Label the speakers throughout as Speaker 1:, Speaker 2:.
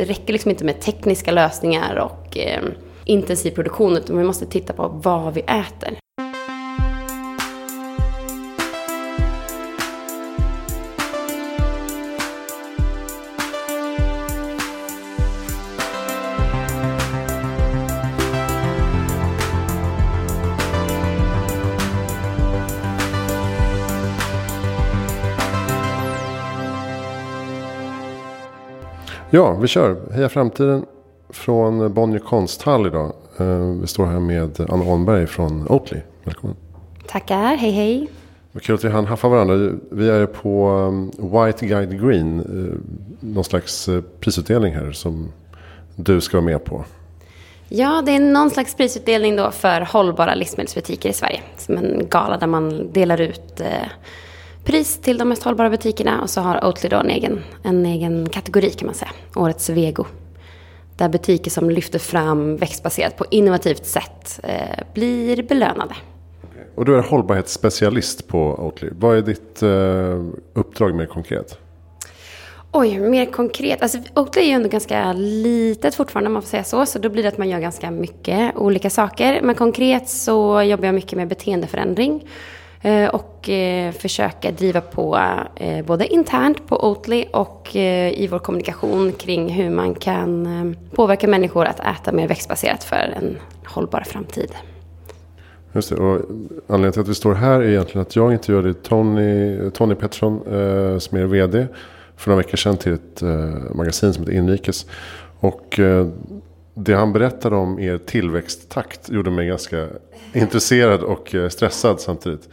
Speaker 1: det räcker liksom inte med tekniska lösningar och eh, intensiv produktion utan vi måste titta på vad vi äter.
Speaker 2: Ja, vi kör. Heja Framtiden från Bonnier konsthall idag. Eh, vi står här med Anna Åhnberg från Oatly. Välkommen.
Speaker 1: Tackar, hej hej.
Speaker 2: Vad kul att vi hann haffa varandra. Vi är på um, White Guide Green. Eh, någon slags eh, prisutdelning här som du ska vara med på.
Speaker 1: Ja, det är någon slags prisutdelning då för hållbara livsmedelsbutiker i Sverige. Som en gala där man delar ut pris till de mest hållbara butikerna. Och så har Oatly då en egen, en egen kategori kan man säga. Årets vego. Där butiker som lyfter fram växtbaserat på innovativt sätt eh, blir belönade.
Speaker 2: Och du är hållbarhetsspecialist på Oatly. Vad är ditt eh, uppdrag mer konkret?
Speaker 1: Oj, mer konkret. Alltså, Oatly är ju ändå ganska litet fortfarande om man får säga så. Så då blir det att man gör ganska mycket olika saker. Men konkret så jobbar jag mycket med beteendeförändring. Eh, och eh, försöka driva på eh, både internt på Oatly och i vår kommunikation kring hur man kan påverka människor att äta mer växtbaserat för en hållbar framtid.
Speaker 2: Just det, och anledningen till att vi står här är egentligen att jag intervjuade Tony, Tony Pettersson eh, som är vd för några veckor sedan till ett eh, magasin som heter Inrikes. Och eh, det han berättade om er tillväxttakt gjorde mig ganska intresserad och stressad samtidigt.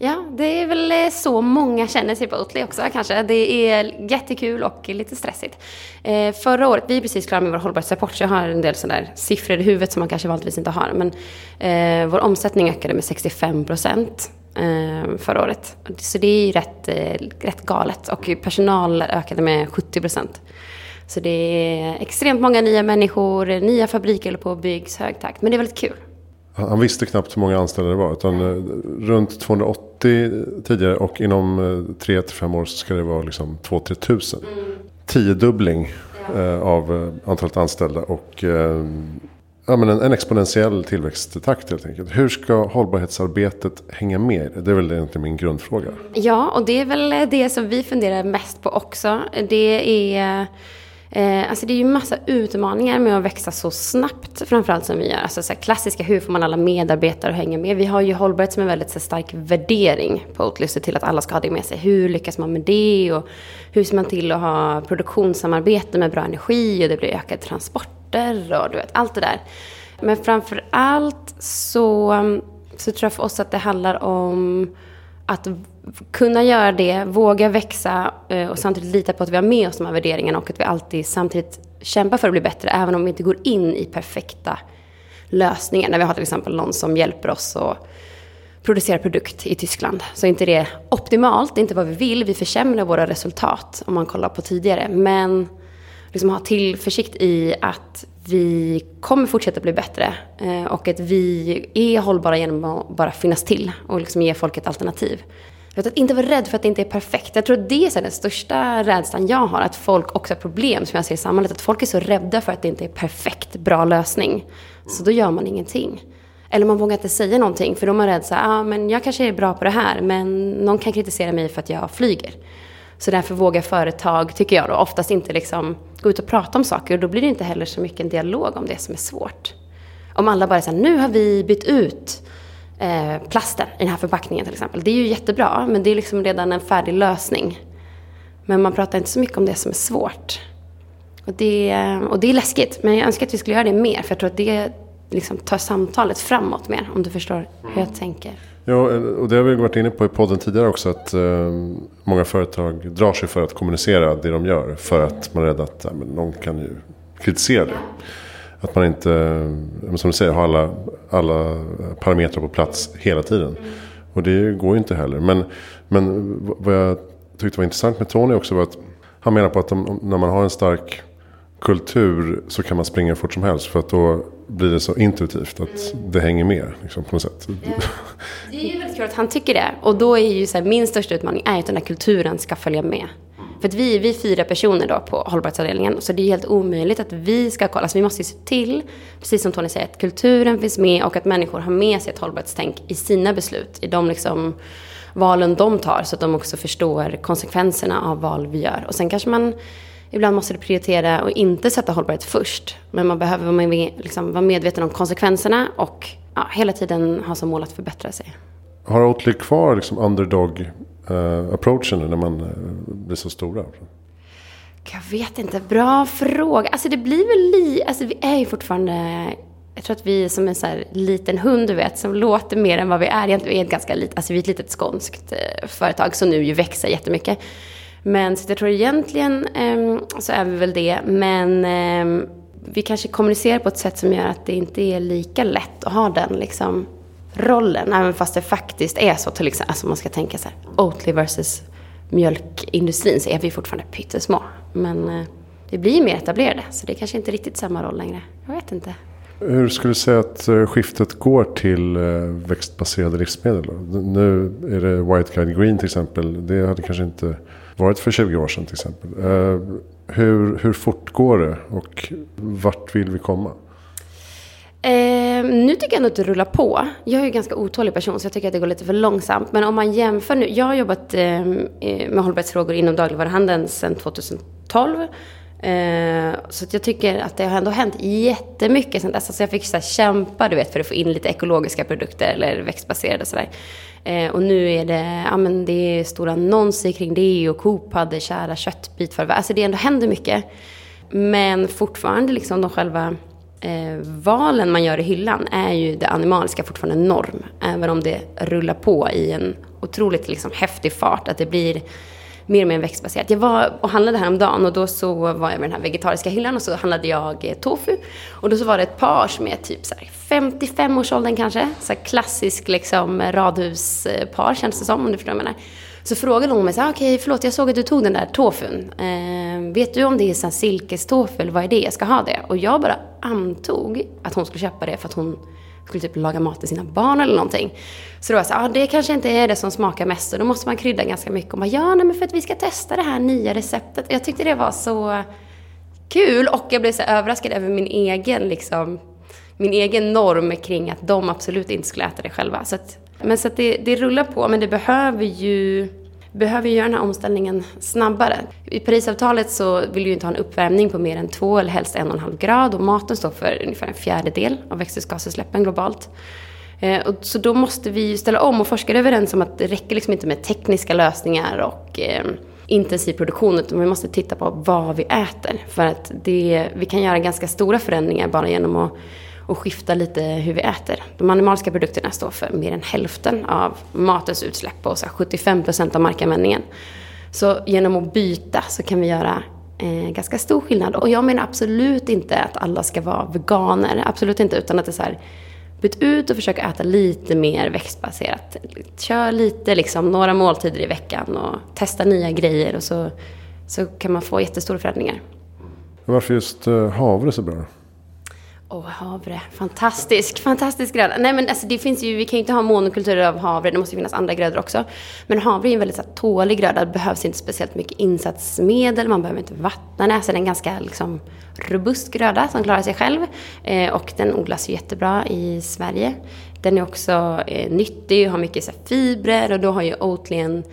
Speaker 1: Ja, det är väl eh, så många känner sig på Oatly också kanske. Det är jättekul och lite stressigt. Eh, förra året, vi är precis klara med vår hållbarhetsrapport så jag har en del sådana där siffror i huvudet som man kanske vanligtvis inte har. Men eh, vår omsättning ökade med 65 procent eh, förra året. Så det är ju rätt, eh, rätt galet. Och personal ökade med 70 procent. Så det är extremt många nya människor, nya fabriker håller på och byggs, hög takt. Men det är väldigt kul.
Speaker 2: Han visste knappt hur många anställda det var. Utan eh, runt 280 tidigare och inom 3-5 eh, år så ska det vara liksom 2-3 tusen. Mm. Tiodubbling eh, av antalet anställda och ja, men en, en exponentiell tillväxttakt helt enkelt. Hur ska hållbarhetsarbetet hänga med? Det är väl egentligen min grundfråga.
Speaker 1: Ja, och det är väl det som vi funderar mest på också. Det är Eh, alltså det är ju massa utmaningar med att växa så snabbt, framförallt som vi gör. Alltså så klassiska, hur får man alla medarbetare att hänga med? Vi har ju hållbarhet som en väldigt så stark värdering på Oatly, till att alla ska ha det med sig. Hur lyckas man med det? Och hur ser man till att ha produktionssamarbete med bra energi och det blir ökade transporter och du vet, allt det där. Men framför allt så, så tror jag för oss att det handlar om att kunna göra det, våga växa eh, och samtidigt lita på att vi har med oss de här värderingarna och att vi alltid samtidigt kämpar för att bli bättre även om vi inte går in i perfekta lösningar. När vi har till exempel någon som hjälper oss att producera produkt i Tyskland. Så är inte det optimalt, det är inte vad vi vill. Vi försämrar våra resultat om man kollar på tidigare. Men liksom ha tillförsikt i att vi kommer fortsätta bli bättre eh, och att vi är hållbara genom att bara finnas till och liksom ge folk ett alternativ. Att inte vara rädd för att det inte är perfekt. Jag tror att det är den största rädslan jag har. Att folk också har problem som jag ser i samhället. Att folk är så rädda för att det inte är perfekt, bra lösning. Så då gör man ingenting. Eller man vågar inte säga någonting för då är man rädd så ja ah, men jag kanske är bra på det här men någon kan kritisera mig för att jag flyger. Så därför vågar företag, tycker jag då, oftast inte liksom gå ut och prata om saker och då blir det inte heller så mycket en dialog om det som är svårt. Om alla bara säger nu har vi bytt ut eh, plasten i den här förpackningen till exempel. Det är ju jättebra, men det är liksom redan en färdig lösning. Men man pratar inte så mycket om det som är svårt. Och det, och det är läskigt, men jag önskar att vi skulle göra det mer, för jag tror att det liksom tar samtalet framåt mer, om du förstår hur jag tänker.
Speaker 2: Ja, och det har vi varit inne på i podden tidigare också. Att eh, många företag drar sig för att kommunicera det de gör. För att man är rädd att men någon kan ju kritisera det. Att man inte, eh, som du säger, har alla, alla parametrar på plats hela tiden. Och det går ju inte heller. Men, men vad jag tyckte var intressant med Tony också var att han menar på att om, när man har en stark kultur så kan man springa fort som helst. För att då blir det så intuitivt att det hänger med liksom, på något sätt.
Speaker 1: Det är ju väldigt kul att han tycker det. Och då är ju så här, min största utmaning är att den här kulturen ska följa med. För att vi, vi är fyra personer då på hållbarhetsavdelningen. Så det är helt omöjligt att vi ska kolla. Så vi måste ju se till, precis som Tony säger, att kulturen finns med och att människor har med sig ett hållbarhetstänk i sina beslut. I de liksom valen de tar. Så att de också förstår konsekvenserna av val vi gör. Och sen kanske man Ibland måste du prioritera och inte sätta hållbarhet först. Men man behöver liksom, vara medveten om konsekvenserna och ja, hela tiden ha som mål att förbättra sig.
Speaker 2: Har Oatly kvar liksom underdog uh, approachen när man uh, blir så stora?
Speaker 1: Jag vet inte. Bra fråga. Alltså det blir väl li... Alltså vi är ju fortfarande... Jag tror att vi är som en så liten hund, du vet, som låter mer än vad vi är. Egentligen är ett ganska litet, alltså vi är ett litet skånskt eh, företag som nu ju växer jättemycket. Men så jag tror egentligen eh, så är vi väl det. Men eh, vi kanske kommunicerar på ett sätt som gör att det inte är lika lätt att ha den liksom, rollen. Även fast det faktiskt är så. Till exempel, alltså man ska tänka så här, Oatly versus mjölkindustrin så är vi fortfarande pyttesmå. Men eh, vi blir mer etablerade. Så det är kanske inte riktigt samma roll längre. Jag vet inte.
Speaker 2: Hur skulle du säga att eh, skiftet går till eh, växtbaserade livsmedel? Nu är det White Guide Green till exempel. Det hade kanske inte varit för 20 år sedan till exempel. Eh, hur, hur fort går det och vart vill vi komma?
Speaker 1: Eh, nu tycker jag ändå att det rullar på. Jag är ju en ganska otålig person så jag tycker att det går lite för långsamt. Men om man jämför nu. Jag har jobbat eh, med hållbarhetsfrågor inom dagligvaruhandeln sedan 2012. Eh, så jag tycker att det har ändå hänt jättemycket sen dess. Alltså jag fick så kämpa du vet, för att få in lite ekologiska produkter eller växtbaserade och sådär. Eh, och nu är det, ja, men det är stora annonser kring det och Coop hade kära köttbit för Alltså det ändå händer mycket. Men fortfarande liksom de själva eh, valen man gör i hyllan är ju det animaliska fortfarande norm. Även om det rullar på i en otroligt liksom häftig fart. Att det blir mer och mer växtbaserat. Jag var och handlade häromdagen och då så var jag vid den här vegetariska hyllan och så handlade jag eh, tofu. Och då så var det ett par som är typ så 55-årsåldern kanske. Så klassisk liksom eh, radhuspar känns det som, om du förstår vad jag menar. Så frågade hon mig så okej okay, förlåt jag såg att du tog den där tofun. Eh, vet du om det är så silkestofu eller vad är det? Jag ska ha det. Och jag bara antog att hon skulle köpa det för att hon skulle typ laga mat till sina barn eller någonting. Så då var jag så ah, det kanske inte är det som smakar mest och då måste man krydda ganska mycket. Och bara, ja, nej, men för att vi ska testa det här nya receptet. Jag tyckte det var så kul och jag blev så överraskad över min egen, liksom, min egen norm kring att de absolut inte skulle äta det själva. Så att, men så att det, det rullar på, men det behöver ju behöver göra den här omställningen snabbare. I Parisavtalet så vill vi ju inte ha en uppvärmning på mer än två eller helst en och en halv grad och maten står för ungefär en fjärdedel av växthusgasutsläppen globalt. Eh, så då måste vi ställa om och forskare är överens om att det räcker liksom inte med tekniska lösningar och eh, intensiv produktion utan vi måste titta på vad vi äter. För att det, vi kan göra ganska stora förändringar bara genom att och skifta lite hur vi äter. De animaliska produkterna står för mer än hälften av matens utsläpp och 75 procent av markanvändningen. Så genom att byta så kan vi göra eh, ganska stor skillnad. Och jag menar absolut inte att alla ska vara veganer, absolut inte, utan att det är så här, byt ut och försök äta lite mer växtbaserat. Kör lite, liksom, några måltider i veckan och testa nya grejer och så, så kan man få jättestora förändringar.
Speaker 2: Varför just eh, havre så bra?
Speaker 1: Åh, oh, havre. Fantastisk, fantastisk gröda. Nej men alltså det finns ju, vi kan ju inte ha monokulturer av havre, det måste finnas andra grödor också. Men havre är en väldigt så här, tålig gröda, det behövs inte speciellt mycket insatsmedel, man behöver inte vattna den. Så det är en ganska liksom, robust gröda som klarar sig själv. Eh, och den odlas ju jättebra i Sverige. Den är också eh, nyttig, har mycket så här, fibrer och då har ju Oatly en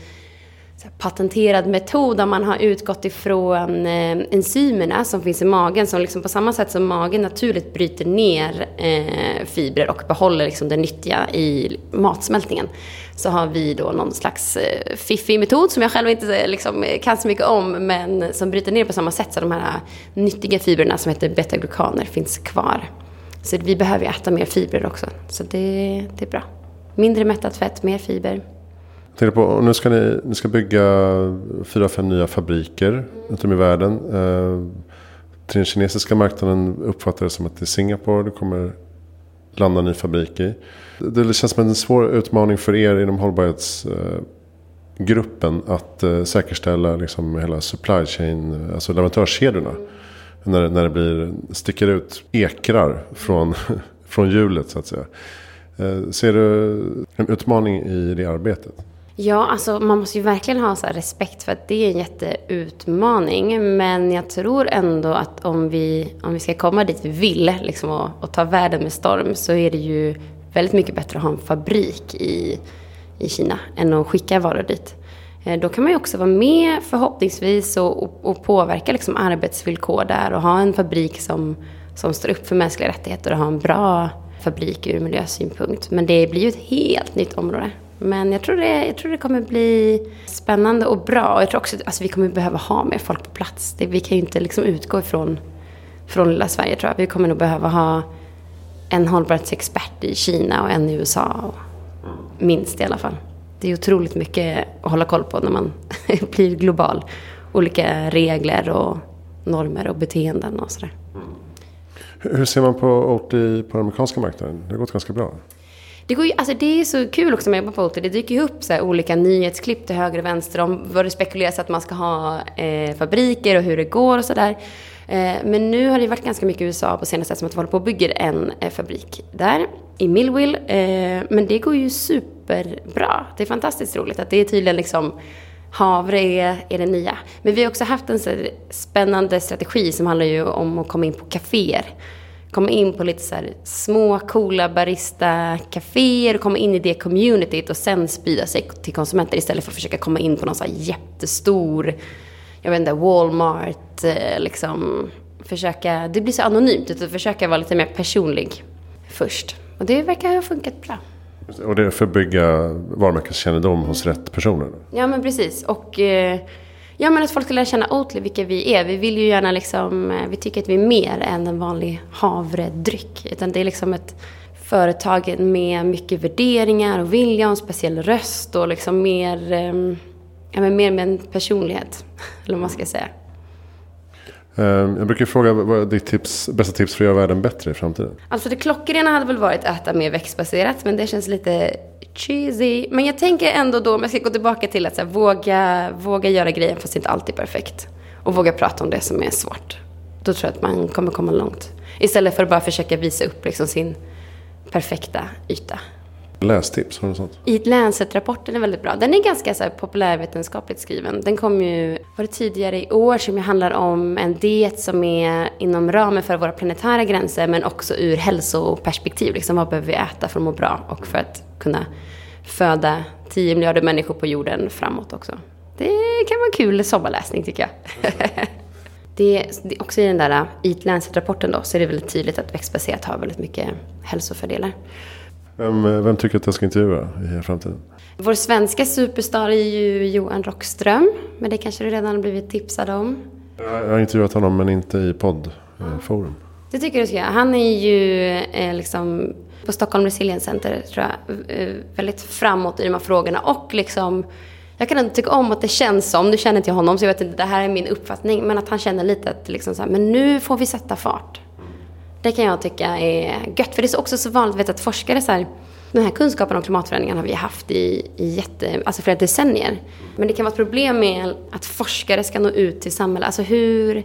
Speaker 1: patenterad metod där man har utgått ifrån eh, enzymerna som finns i magen som liksom på samma sätt som magen naturligt bryter ner eh, fibrer och behåller liksom det nyttiga i matsmältningen. Så har vi då någon slags eh, fiffig metod som jag själv inte eh, liksom, kan så mycket om men som bryter ner på samma sätt så de här nyttiga fibrerna som heter betaglukaner finns kvar. Så vi behöver äta mer fibrer också. Så det, det är bra. Mindre mättat fett, mer fiber.
Speaker 2: Jag på, nu ska ni, ni ska bygga fyra, fem nya fabriker runt om i världen. Eh, till den kinesiska marknaden uppfattar det som att det är Singapore det kommer landa en ny fabrik i. Det känns som en svår utmaning för er inom hållbarhetsgruppen att eh, säkerställa liksom hela supply chain, alltså leverantörskedjorna. När, när det blir, sticker ut ekrar från, från hjulet så att säga. Eh, ser du en utmaning i det arbetet?
Speaker 1: Ja, alltså man måste ju verkligen ha så respekt för att det är en jätteutmaning. Men jag tror ändå att om vi, om vi ska komma dit vi vill liksom, och, och ta världen med storm så är det ju väldigt mycket bättre att ha en fabrik i, i Kina än att skicka varor dit. Eh, då kan man ju också vara med förhoppningsvis och, och, och påverka liksom arbetsvillkor där och ha en fabrik som, som står upp för mänskliga rättigheter och ha en bra fabrik ur miljösynpunkt. Men det blir ju ett helt nytt område. Men jag tror, det, jag tror det kommer bli spännande och bra. Och jag tror också att alltså, vi kommer behöva ha mer folk på plats. Det, vi kan ju inte liksom utgå ifrån från lilla Sverige tror jag. Vi kommer nog behöva ha en hållbarhetsexpert i Kina och en i USA. Och, minst i alla fall. Det är otroligt mycket att hålla koll på när man blir global. Olika regler och normer och beteenden och sådär.
Speaker 2: Hur ser man på Oatly på den amerikanska marknaden? Det har gått ganska bra.
Speaker 1: Det, går ju, alltså det är så kul också med att jobba på Oatly. Det dyker ju upp så olika nyhetsklipp till höger och vänster om vad det spekuleras att man ska ha eh, fabriker och hur det går och sådär. Eh, men nu har det varit ganska mycket i USA på senaste som att vi håller på och bygger en eh, fabrik där i Millville. Eh, men det går ju superbra. Det är fantastiskt roligt att det är tydligen liksom havre är, är det nya. Men vi har också haft en så spännande strategi som handlar ju om att komma in på kaféer. Komma in på lite så små coola barista-kaféer och komma in i det communityt och sen sprida sig till konsumenter istället för att försöka komma in på någon så här jättestor, jag vet inte, Walmart, liksom. Försöka, det blir så anonymt, utan försöka vara lite mer personlig först. Och det verkar ha funkat bra.
Speaker 2: Och det är för att bygga varumärkeskännedom hos rätt personer?
Speaker 1: Ja, men precis. Och eh, ja, men att folk ska lära känna Oatly, vilka vi är. Vi vill ju gärna liksom, eh, vi tycker att vi är mer än en vanlig havredryck. Utan det är liksom ett företag med mycket värderingar och vilja och en speciell röst och liksom mer, eh, ja, men mer med en personlighet. Eller vad man ska säga.
Speaker 2: Ehm, jag brukar fråga vad är ditt tips, bästa tips för att göra världen bättre i framtiden?
Speaker 1: Alltså det klockrena hade väl varit att äta mer växtbaserat, men det känns lite cheesy. Men jag tänker ändå då, om jag ska gå tillbaka till att här, våga, våga göra grejen fast inte alltid perfekt. Och våga prata om det som är svårt. Då tror jag att man kommer komma långt. Istället för att bara försöka visa upp liksom sin perfekta yta.
Speaker 2: Lästips, har du sånt?
Speaker 1: I Lancet-rapporten är väldigt bra. Den är ganska så här, populärvetenskapligt skriven. Den kom ju, var det tidigare i år, som handlar om en diet som är inom ramen för våra planetära gränser, men också ur hälsoperspektiv. Liksom, vad behöver vi äta för att må bra och för att kunna föda 10 miljarder människor på jorden framåt också. Det kan vara kul sommarläsning tycker jag. det, det, också i den där Eat Lancet-rapporten då, så är det väldigt tydligt att växtbaserat har väldigt mycket hälsofördelar.
Speaker 2: Vem, vem tycker att jag ska intervjua i framtiden?
Speaker 1: Vår svenska superstar är ju Johan Rockström. Men det kanske du redan har blivit tipsad om.
Speaker 2: Jag har intervjuat honom men inte i poddforum.
Speaker 1: Det tycker du ska göra. Han är ju eh, liksom på Stockholm Resilience Center tror jag, eh, väldigt framåt i de här frågorna. Och liksom, jag kan inte tycka om att det känns som, nu känner inte jag honom så jag vet inte, det här är min uppfattning. Men att han känner lite att liksom så här, men nu får vi sätta fart. Det kan jag tycka är gött. För det är också så vanligt vet, att forskare så här, den här kunskapen om klimatförändringarna har vi haft i, i jätte, alltså flera decennier. Men det kan vara ett problem med att forskare ska nå ut till samhället. Alltså hur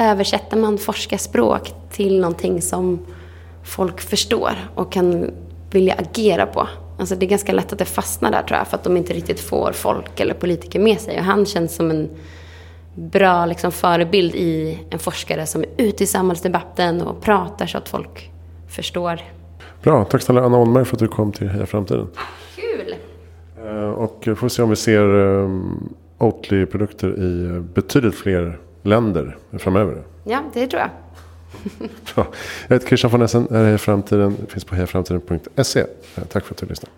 Speaker 1: översätter man forskarspråk till någonting som folk förstår och kan vilja agera på? Alltså det är ganska lätt att det fastnar där tror jag, för att de inte riktigt får folk eller politiker med sig. Och han känns som en bra liksom, förebild i en forskare som är ute i samhällsdebatten och pratar så att folk förstår.
Speaker 2: Bra, tack snälla Anna Holmberg för att du kom till Heja Framtiden.
Speaker 1: Kul!
Speaker 2: Eh, och får se om vi ser um, Oatly-produkter i betydligt fler länder framöver.
Speaker 1: Ja, det tror jag.
Speaker 2: Bra. Jag heter Christian von Essen. Här är Framtiden. finns på hejaframtiden.se. Tack för att du lyssnade.